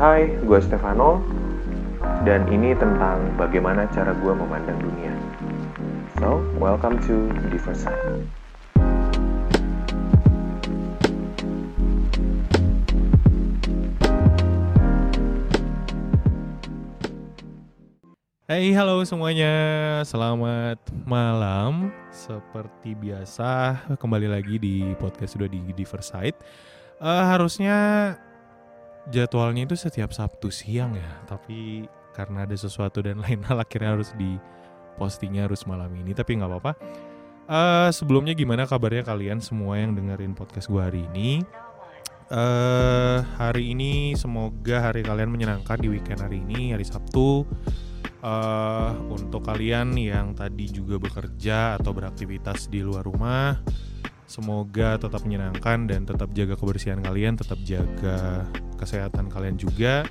Hai, gue Stefano dan ini tentang bagaimana cara gue memandang dunia. So, welcome to Different Side. Hey, halo semuanya. Selamat malam. Seperti biasa, kembali lagi di podcast sudah di Diversite. Uh, harusnya jadwalnya itu setiap Sabtu siang ya, tapi karena ada sesuatu dan lain hal akhirnya harus di postingnya harus malam ini. Tapi nggak apa-apa. Uh, sebelumnya gimana kabarnya kalian semua yang dengerin podcast gua hari ini? Uh, hari ini semoga hari kalian menyenangkan di weekend hari ini, hari Sabtu uh, untuk kalian yang tadi juga bekerja atau beraktivitas di luar rumah semoga tetap menyenangkan dan tetap jaga kebersihan kalian tetap jaga kesehatan kalian juga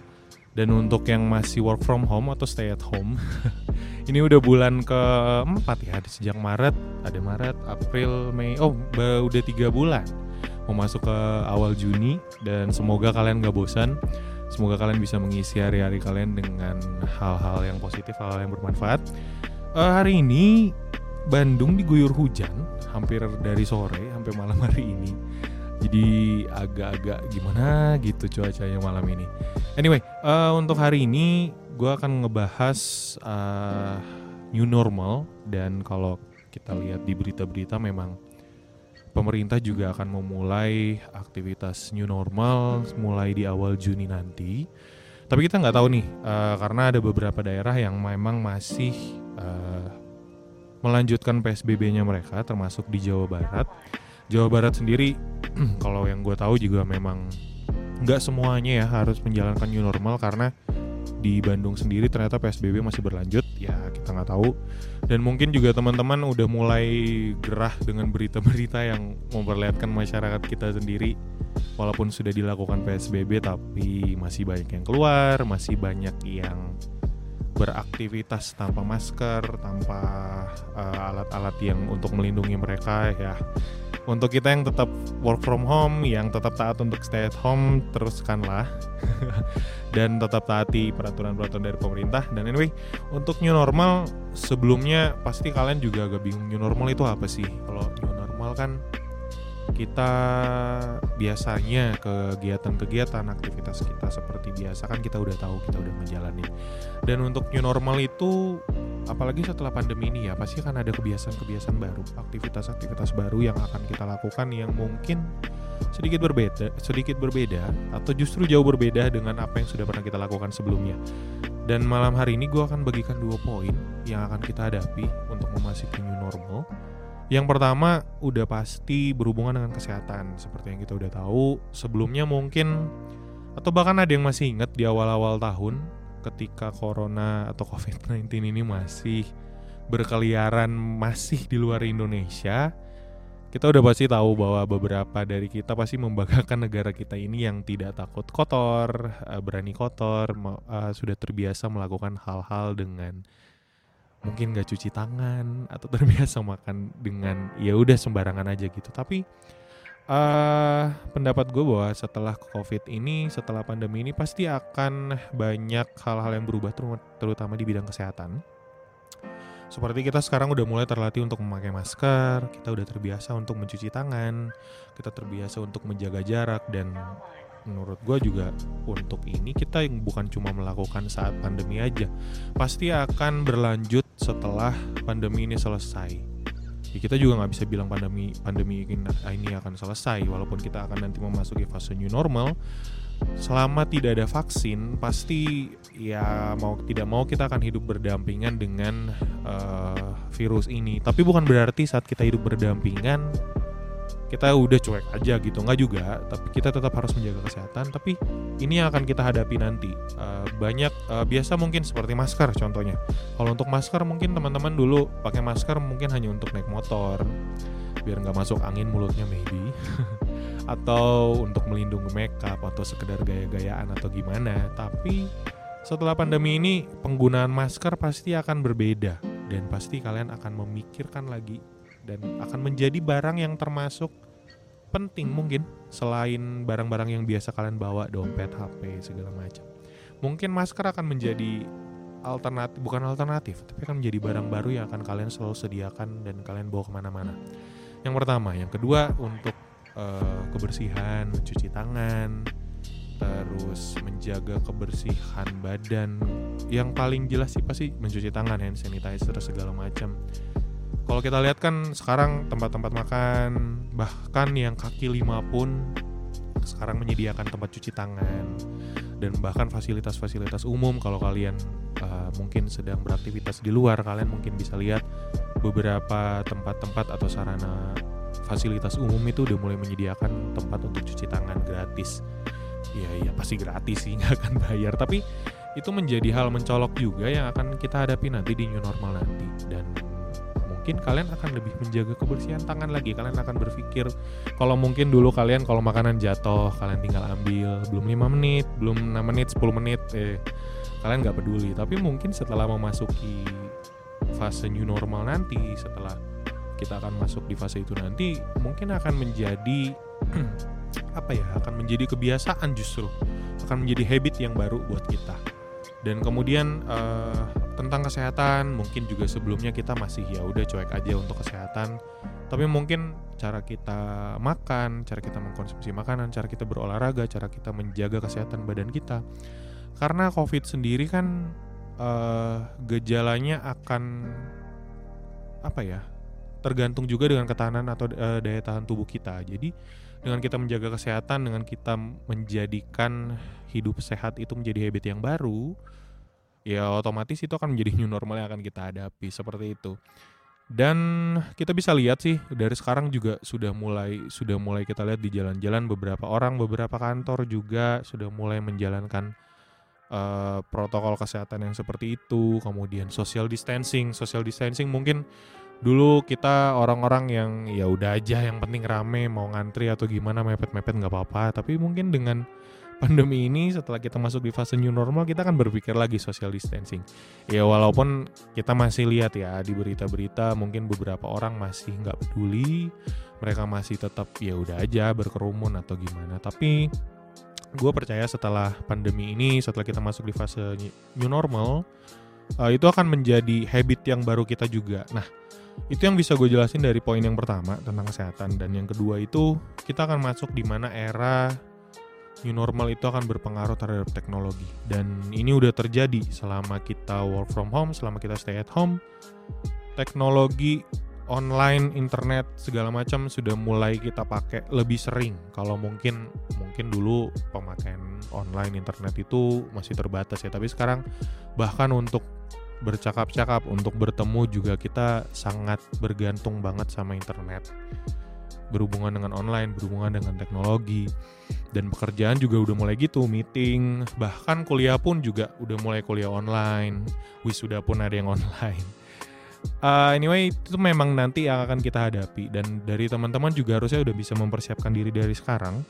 dan untuk yang masih work from home atau stay at home ini udah bulan keempat ya sejak Maret ada Maret April Mei oh udah tiga bulan mau masuk ke awal Juni dan semoga kalian gak bosan Semoga kalian bisa mengisi hari-hari kalian dengan hal-hal yang positif, hal-hal yang bermanfaat. Uh, hari ini Bandung diguyur hujan hampir dari sore sampai malam hari ini. Jadi agak-agak gimana gitu cuacanya malam ini. Anyway, uh, untuk hari ini gue akan ngebahas uh, new normal dan kalau kita lihat di berita-berita memang pemerintah juga akan memulai aktivitas new normal mulai di awal Juni nanti. Tapi kita nggak tahu nih, uh, karena ada beberapa daerah yang memang masih uh, melanjutkan PSBB-nya mereka, termasuk di Jawa Barat. Jawa Barat sendiri, kalau yang gue tahu juga memang nggak semuanya ya harus menjalankan new normal karena di Bandung sendiri ternyata PSBB masih berlanjut ya kita nggak tahu. Dan mungkin juga teman-teman udah mulai gerah dengan berita-berita yang memperlihatkan masyarakat kita sendiri. Walaupun sudah dilakukan PSBB tapi masih banyak yang keluar masih banyak yang beraktivitas tanpa masker tanpa uh, alat-alat uh, yang untuk melindungi mereka ya untuk kita yang tetap work from home yang tetap taat untuk stay at home teruskanlah. Dan tetap taati peraturan-peraturan dari pemerintah. Dan anyway untuk new normal sebelumnya pasti kalian juga agak bingung new normal itu apa sih? Kalau new normal kan kita biasanya kegiatan-kegiatan aktivitas kita seperti biasa kan kita udah tahu kita udah menjalani. Dan untuk new normal itu apalagi setelah pandemi ini ya pasti akan ada kebiasaan-kebiasaan baru aktivitas-aktivitas baru yang akan kita lakukan yang mungkin sedikit berbeda sedikit berbeda atau justru jauh berbeda dengan apa yang sudah pernah kita lakukan sebelumnya. Dan malam hari ini gue akan bagikan dua poin yang akan kita hadapi untuk memasuki new normal yang pertama udah pasti berhubungan dengan kesehatan seperti yang kita udah tahu. Sebelumnya mungkin atau bahkan ada yang masih ingat di awal-awal tahun ketika corona atau covid-19 ini masih berkeliaran masih di luar Indonesia kita udah pasti tahu bahwa beberapa dari kita pasti membanggakan negara kita ini yang tidak takut kotor, eh, berani kotor, eh, sudah terbiasa melakukan hal-hal dengan mungkin gak cuci tangan atau terbiasa makan dengan ya udah sembarangan aja gitu. Tapi uh, pendapat gue bahwa setelah covid ini setelah pandemi ini pasti akan banyak hal-hal yang berubah terutama di bidang kesehatan. Seperti kita sekarang udah mulai terlatih untuk memakai masker, kita udah terbiasa untuk mencuci tangan, kita terbiasa untuk menjaga jarak dan menurut gue juga untuk ini kita yang bukan cuma melakukan saat pandemi aja pasti akan berlanjut setelah pandemi ini selesai. Ya kita juga nggak bisa bilang pandemi pandemi ini, ini akan selesai walaupun kita akan nanti memasuki fase new normal. Selama tidak ada vaksin pasti ya mau tidak mau kita akan hidup berdampingan dengan uh, virus ini. Tapi bukan berarti saat kita hidup berdampingan kita udah cuek aja gitu. Nggak juga tapi kita tetap harus menjaga kesehatan. Tapi ini yang akan kita hadapi nanti. Uh, banyak uh, biasa mungkin seperti masker contohnya. Kalau untuk masker mungkin teman-teman dulu pakai masker mungkin hanya untuk naik motor biar nggak masuk angin mulutnya maybe. Atau untuk melindungi makeup atau sekedar gaya-gayaan atau gimana. Tapi setelah pandemi ini penggunaan masker pasti akan berbeda. Dan pasti kalian akan memikirkan lagi dan akan menjadi barang yang termasuk penting mungkin selain barang-barang yang biasa kalian bawa dompet HP segala macam. Mungkin masker akan menjadi alternatif bukan alternatif tapi akan menjadi barang baru yang akan kalian selalu sediakan dan kalian bawa ke mana-mana. Yang pertama. Yang kedua untuk uh, kebersihan mencuci tangan terus menjaga kebersihan badan. Yang paling jelas sih pasti mencuci tangan hand sanitizer segala macam kalau kita lihat kan sekarang tempat-tempat makan bahkan yang kaki lima pun sekarang menyediakan tempat cuci tangan dan bahkan fasilitas-fasilitas umum kalau kalian uh, mungkin sedang beraktivitas di luar kalian mungkin bisa lihat beberapa tempat-tempat atau sarana fasilitas umum itu udah mulai menyediakan tempat untuk cuci tangan gratis. Ya ya pasti gratis sih nggak akan bayar. Tapi itu menjadi hal mencolok juga yang akan kita hadapi nanti di new normal nanti. Dan mungkin kalian akan lebih menjaga kebersihan tangan lagi. Kalian akan berpikir kalau mungkin dulu kalian kalau makanan jatuh kalian tinggal ambil. Belum 5 menit belum 6 menit 10 menit eh kalian nggak peduli. Tapi mungkin setelah memasuki fase new normal nanti setelah kita akan masuk di fase itu nanti mungkin akan menjadi apa ya akan menjadi kebiasaan justru. Akan menjadi habit yang baru buat kita. Dan kemudian uh, tentang kesehatan mungkin juga sebelumnya kita masih ya udah cuek aja untuk kesehatan. Tapi mungkin cara kita makan cara kita mengkonsumsi makanan cara kita berolahraga cara kita menjaga kesehatan badan kita. Karena covid sendiri kan uh, gejalanya akan apa ya tergantung juga dengan ketahanan atau uh, daya tahan tubuh kita. Jadi dengan kita menjaga kesehatan dengan kita menjadikan hidup sehat itu menjadi habit yang baru ya otomatis itu akan menjadi new normal yang akan kita hadapi seperti itu. Dan kita bisa lihat sih dari sekarang juga sudah mulai sudah mulai kita lihat di jalan-jalan beberapa orang beberapa kantor juga sudah mulai menjalankan uh, protokol kesehatan yang seperti itu kemudian social distancing. Social distancing mungkin dulu kita orang-orang yang ya udah aja yang penting rame mau ngantri atau gimana mepet-mepet nggak apa-apa. Tapi mungkin dengan pandemi ini setelah kita masuk di fase new normal kita akan berpikir lagi social distancing. Ya walaupun kita masih lihat ya di berita-berita mungkin beberapa orang masih nggak peduli mereka masih tetap ya udah aja berkerumun atau gimana. Tapi gue percaya setelah pandemi ini setelah kita masuk di fase new normal uh, itu akan menjadi habit yang baru kita juga. Nah itu yang bisa gue jelasin dari poin yang pertama tentang kesehatan. Dan yang kedua itu kita akan masuk di mana era new normal itu akan berpengaruh terhadap teknologi. Dan ini udah terjadi selama kita work from home selama kita stay at home teknologi online internet segala macam sudah mulai kita pakai lebih sering. Kalau mungkin mungkin dulu pemakaian online internet itu masih terbatas ya. Tapi sekarang bahkan untuk bercakap-cakap untuk bertemu juga kita sangat bergantung banget sama internet berhubungan dengan online berhubungan dengan teknologi. Dan pekerjaan juga udah mulai gitu meeting. Bahkan kuliah pun juga udah mulai kuliah online. Wisuda pun ada yang online. Uh, anyway itu memang nanti yang akan kita hadapi. Dan dari teman-teman juga harusnya udah bisa mempersiapkan diri dari sekarang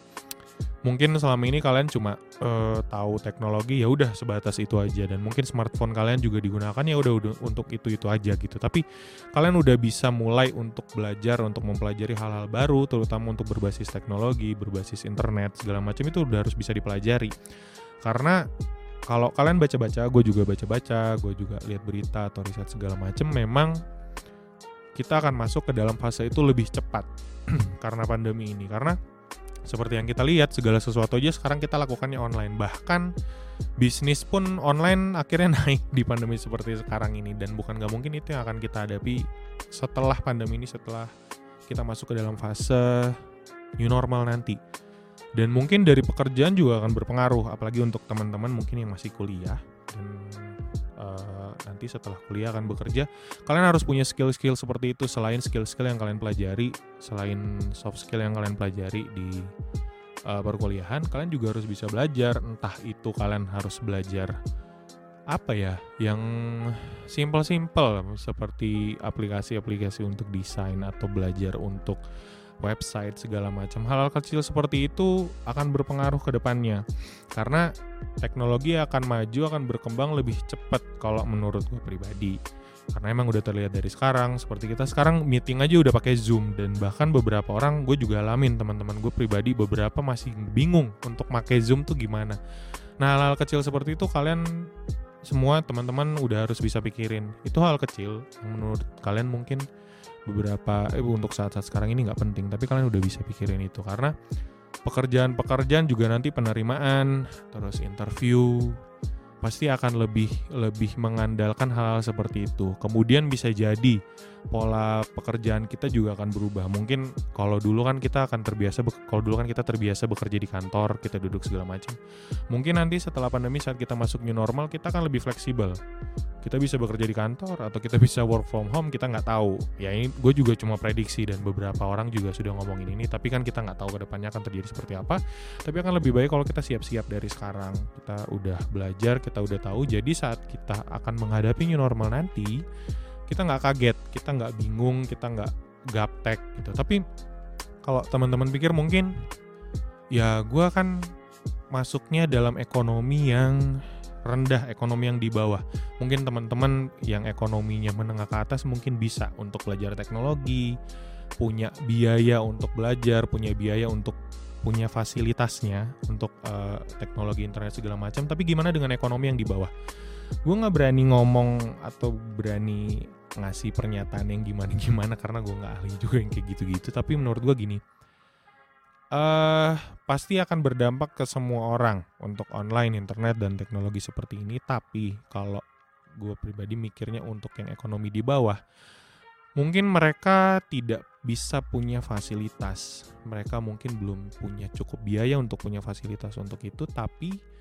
mungkin selama ini kalian cuma uh, tahu teknologi ya udah sebatas itu aja. Dan mungkin smartphone kalian juga digunakan ya udah untuk itu itu aja gitu. Tapi kalian udah bisa mulai untuk belajar untuk mempelajari hal-hal baru terutama untuk berbasis teknologi berbasis internet segala macam itu udah harus bisa dipelajari. Karena kalau kalian baca-baca gue juga baca-baca gue juga lihat berita atau riset segala macam memang kita akan masuk ke dalam fase itu lebih cepat karena pandemi ini. Karena seperti yang kita lihat segala sesuatu aja sekarang kita lakukannya online. Bahkan bisnis pun online akhirnya naik di pandemi seperti sekarang ini. Dan bukan nggak mungkin itu yang akan kita hadapi setelah pandemi ini setelah kita masuk ke dalam fase new normal nanti. Dan mungkin dari pekerjaan juga akan berpengaruh. Apalagi untuk teman-teman mungkin yang masih kuliah dan uh, nanti setelah kuliah akan bekerja kalian harus punya skill-skill seperti itu. Selain skill-skill yang kalian pelajari selain soft skill yang kalian pelajari di uh, perkuliahan kalian juga harus bisa belajar. Entah itu kalian harus belajar apa ya yang simple-simple seperti aplikasi-aplikasi untuk desain atau belajar untuk website segala macam. Hal-hal kecil seperti itu akan berpengaruh ke depannya. Karena teknologi akan maju akan berkembang lebih cepat kalau menurut gue pribadi. Karena emang udah terlihat dari sekarang seperti kita sekarang meeting aja udah pakai zoom. Dan bahkan beberapa orang gue juga alamin teman-teman gue pribadi beberapa masih bingung untuk pakai zoom tuh gimana. Nah hal-hal kecil seperti itu kalian semua teman-teman udah harus bisa pikirin. Itu hal kecil yang menurut kalian mungkin beberapa eh, untuk saat-saat sekarang ini nggak penting tapi kalian udah bisa pikirin itu karena pekerjaan-pekerjaan juga nanti penerimaan terus interview pasti akan lebih lebih mengandalkan hal-hal seperti itu. Kemudian bisa jadi pola pekerjaan kita juga akan berubah. Mungkin kalau dulu kan kita akan terbiasa kalau dulu kan kita terbiasa bekerja di kantor, kita duduk segala macam. Mungkin nanti setelah pandemi saat kita masuk new normal, kita akan lebih fleksibel. Kita bisa bekerja di kantor atau kita bisa work from home kita nggak tahu. Ya ini gue juga cuma prediksi dan beberapa orang juga sudah ngomongin ini tapi kan kita nggak tahu ke depannya akan terjadi seperti apa. Tapi akan lebih baik kalau kita siap-siap dari sekarang. Kita udah belajar kita udah tahu. Jadi saat kita akan menghadapi new normal nanti kita nggak kaget kita nggak bingung kita nggak gaptek gitu tapi kalau teman-teman pikir mungkin ya gue kan masuknya dalam ekonomi yang rendah ekonomi yang di bawah. Mungkin teman-teman yang ekonominya menengah ke atas mungkin bisa untuk belajar teknologi, punya biaya untuk belajar, punya biaya untuk punya fasilitasnya untuk uh, teknologi internet segala macam. Tapi gimana dengan ekonomi yang di bawah? Gue nggak berani ngomong atau berani ngasih pernyataan yang gimana-gimana karena gue nggak ahli juga yang kayak gitu-gitu. Tapi menurut gue gini, uh, pasti akan berdampak ke semua orang untuk online, internet dan teknologi seperti ini. Tapi kalau gue pribadi mikirnya untuk yang ekonomi di bawah, mungkin mereka tidak bisa punya fasilitas. Mereka mungkin belum punya cukup biaya untuk punya fasilitas untuk itu, tapi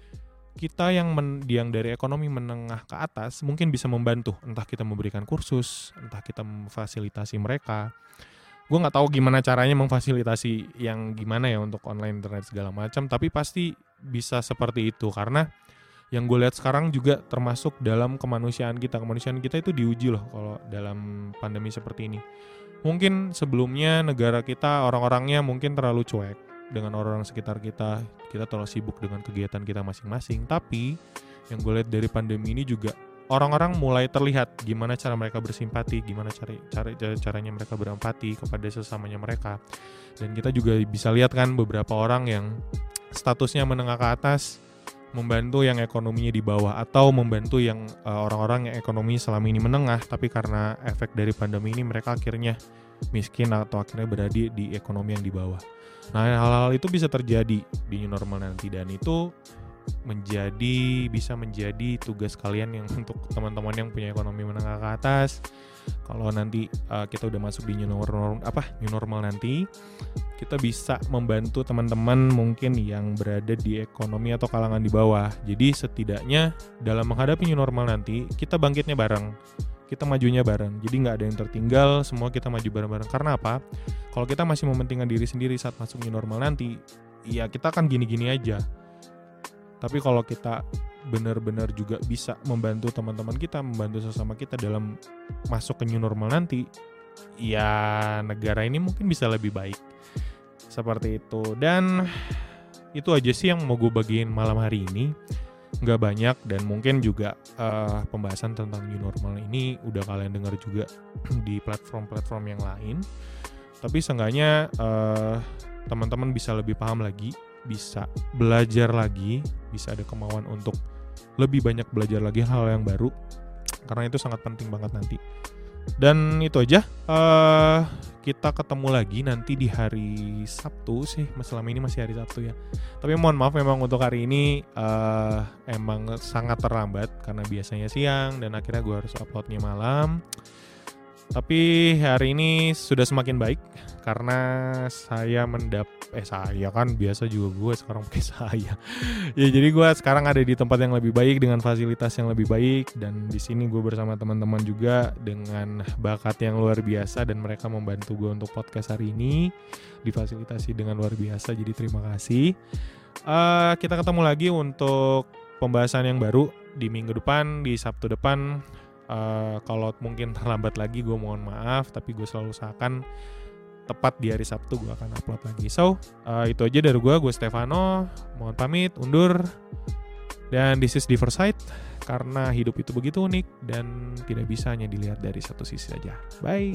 kita yang men, yang dari ekonomi menengah ke atas mungkin bisa membantu. Entah kita memberikan kursus, entah kita memfasilitasi mereka. Gue nggak tahu gimana caranya memfasilitasi yang gimana ya untuk online internet segala macam tapi pasti bisa seperti itu. Karena yang gue lihat sekarang juga termasuk dalam kemanusiaan kita. Kemanusiaan kita itu diuji loh kalau dalam pandemi seperti ini. Mungkin sebelumnya negara kita orang-orangnya mungkin terlalu cuek dengan orang-orang sekitar kita kita terlalu sibuk dengan kegiatan kita masing-masing tapi yang gue lihat dari pandemi ini juga orang-orang mulai terlihat gimana cara mereka bersimpati, gimana cara, cara caranya mereka berempati kepada sesamanya mereka. Dan kita juga bisa lihat kan beberapa orang yang statusnya menengah ke atas membantu yang ekonominya di bawah atau membantu yang eh, orang-orang yang ekonomi selama ini menengah tapi karena efek dari pandemi ini mereka akhirnya miskin atau akhirnya berada di ekonomi yang di bawah. Nah, hal-hal itu bisa terjadi di new normal nanti dan itu menjadi bisa menjadi tugas kalian yang untuk teman-teman yang punya ekonomi menengah ke atas kalau nanti uh, kita udah masuk di new normal apa new normal nanti kita bisa membantu teman-teman mungkin yang berada di ekonomi atau kalangan di bawah. Jadi setidaknya dalam menghadapi new normal nanti kita bangkitnya bareng kita majunya bareng. Jadi nggak ada yang tertinggal semua kita maju bareng-bareng. Karena apa? Kalau kita masih mementingkan diri sendiri saat masuk new normal nanti ya kita akan gini-gini aja. Tapi kalau kita benar-benar juga bisa membantu teman-teman kita, membantu sesama kita dalam masuk ke new normal nanti, ya negara ini mungkin bisa lebih baik. Seperti itu. Dan itu aja sih yang mau gue bagiin malam hari ini. Nggak banyak dan mungkin juga uh, pembahasan tentang new normal ini udah kalian dengar juga di platform-platform yang lain. Tapi seenggaknya uh, teman-teman bisa lebih paham lagi bisa belajar lagi, bisa ada kemauan untuk lebih banyak belajar lagi hal yang baru karena itu sangat penting banget nanti. Dan itu aja. Uh, kita ketemu lagi nanti di hari Sabtu sih. Selama ini masih hari Sabtu ya. Tapi mohon maaf memang untuk hari ini uh, emang sangat terlambat karena biasanya siang dan akhirnya gue harus uploadnya malam. Tapi hari ini sudah semakin baik karena saya mendap eh saya kan biasa juga gue sekarang pakai saya. ya jadi gue sekarang ada di tempat yang lebih baik dengan fasilitas yang lebih baik dan di sini gue bersama teman-teman juga dengan bakat yang luar biasa dan mereka membantu gue untuk podcast hari ini difasilitasi dengan luar biasa. Jadi terima kasih. Uh, kita ketemu lagi untuk pembahasan yang baru di minggu depan di Sabtu depan uh, kalau mungkin terlambat lagi gue mohon maaf tapi gue selalu usahakan tepat di hari Sabtu gue akan upload lagi so uh, itu aja dari gue gue Stefano mohon pamit undur dan this is Diversite karena hidup itu begitu unik dan tidak bisa hanya dilihat dari satu sisi saja. Bye.